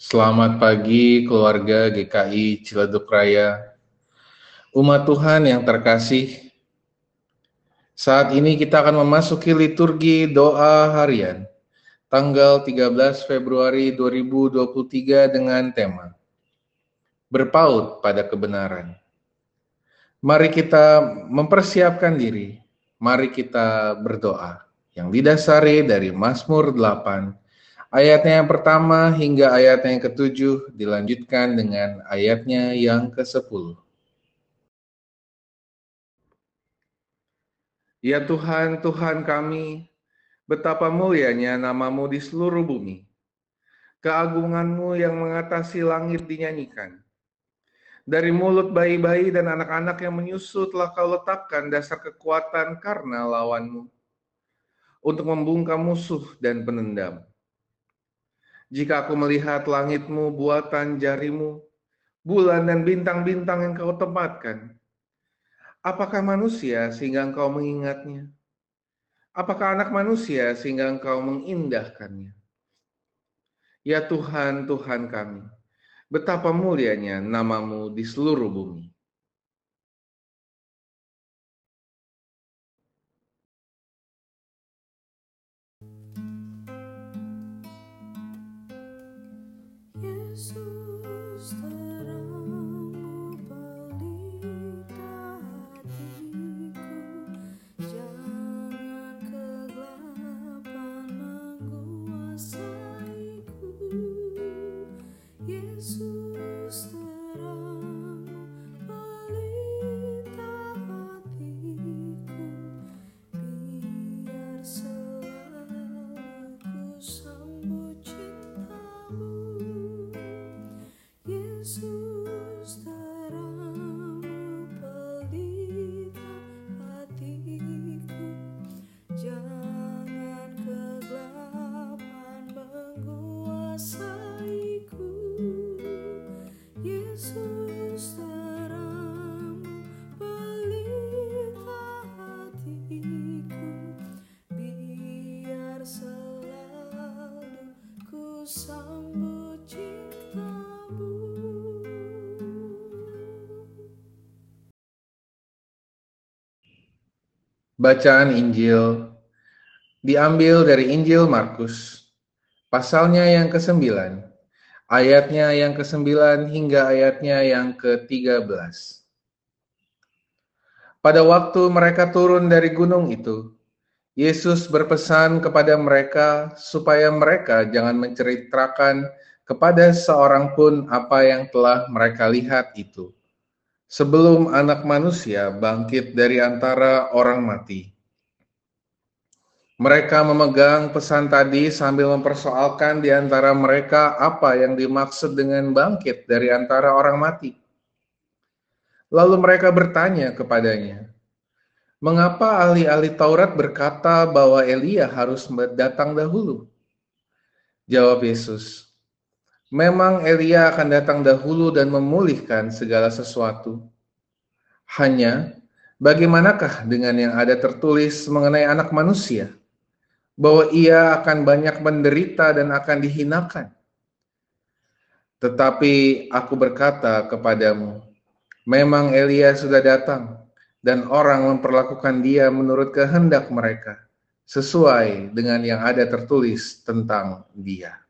Selamat pagi keluarga GKI Ciledug Raya. Umat Tuhan yang terkasih, saat ini kita akan memasuki liturgi doa harian tanggal 13 Februari 2023 dengan tema Berpaut pada kebenaran. Mari kita mempersiapkan diri, mari kita berdoa yang didasari dari Mazmur 8 Ayatnya yang pertama hingga ayatnya yang ketujuh dilanjutkan dengan ayatnya yang ke-10. Ya Tuhan, Tuhan kami, betapa mulianya namamu di seluruh bumi. Keagunganmu yang mengatasi langit dinyanyikan. Dari mulut bayi-bayi dan anak-anak yang menyusu telah kau letakkan dasar kekuatan karena lawanmu. Untuk membungkam musuh dan penendam jika aku melihat langitmu, buatan jarimu, bulan dan bintang-bintang yang kau tempatkan, apakah manusia sehingga engkau mengingatnya? Apakah anak manusia sehingga engkau mengindahkannya? Ya Tuhan, Tuhan kami, betapa mulianya namamu di seluruh bumi. Jesus. Bacaan Injil diambil dari Injil Markus, pasalnya yang ke-9, ayatnya yang ke-9 hingga ayatnya yang ke-13. Pada waktu mereka turun dari gunung itu, Yesus berpesan kepada mereka supaya mereka jangan menceritakan kepada seorang pun apa yang telah mereka lihat itu sebelum anak manusia bangkit dari antara orang mati. Mereka memegang pesan tadi sambil mempersoalkan di antara mereka apa yang dimaksud dengan bangkit dari antara orang mati. Lalu mereka bertanya kepadanya, "Mengapa ahli-ahli Taurat berkata bahwa Elia harus datang dahulu?" Jawab Yesus, Memang Elia akan datang dahulu dan memulihkan segala sesuatu. Hanya, bagaimanakah dengan yang ada tertulis mengenai anak manusia? Bahwa ia akan banyak menderita dan akan dihinakan. Tetapi aku berkata kepadamu, memang Elia sudah datang, dan orang memperlakukan dia menurut kehendak mereka, sesuai dengan yang ada tertulis tentang dia.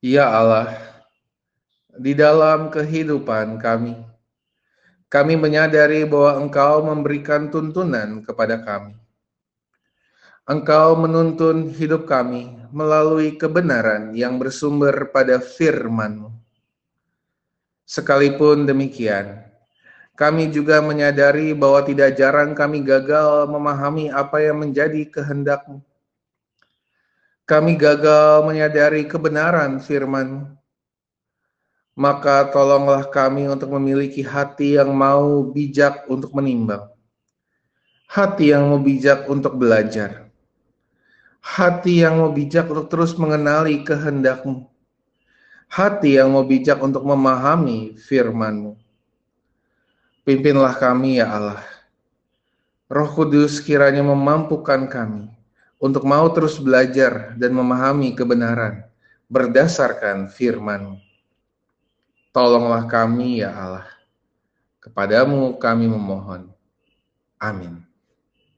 Ya Allah, di dalam kehidupan kami, kami menyadari bahwa Engkau memberikan tuntunan kepada kami. Engkau menuntun hidup kami melalui kebenaran yang bersumber pada firman-Mu. Sekalipun demikian, kami juga menyadari bahwa tidak jarang kami gagal memahami apa yang menjadi kehendak-Mu kami gagal menyadari kebenaran firman. Maka tolonglah kami untuk memiliki hati yang mau bijak untuk menimbang, hati yang mau bijak untuk belajar, hati yang mau bijak untuk terus mengenali kehendakmu, hati yang mau bijak untuk memahami firmanmu. Pimpinlah kami ya Allah. Roh Kudus kiranya memampukan kami untuk mau terus belajar dan memahami kebenaran berdasarkan firman. Tolonglah kami ya Allah. Kepadamu kami memohon. Amin.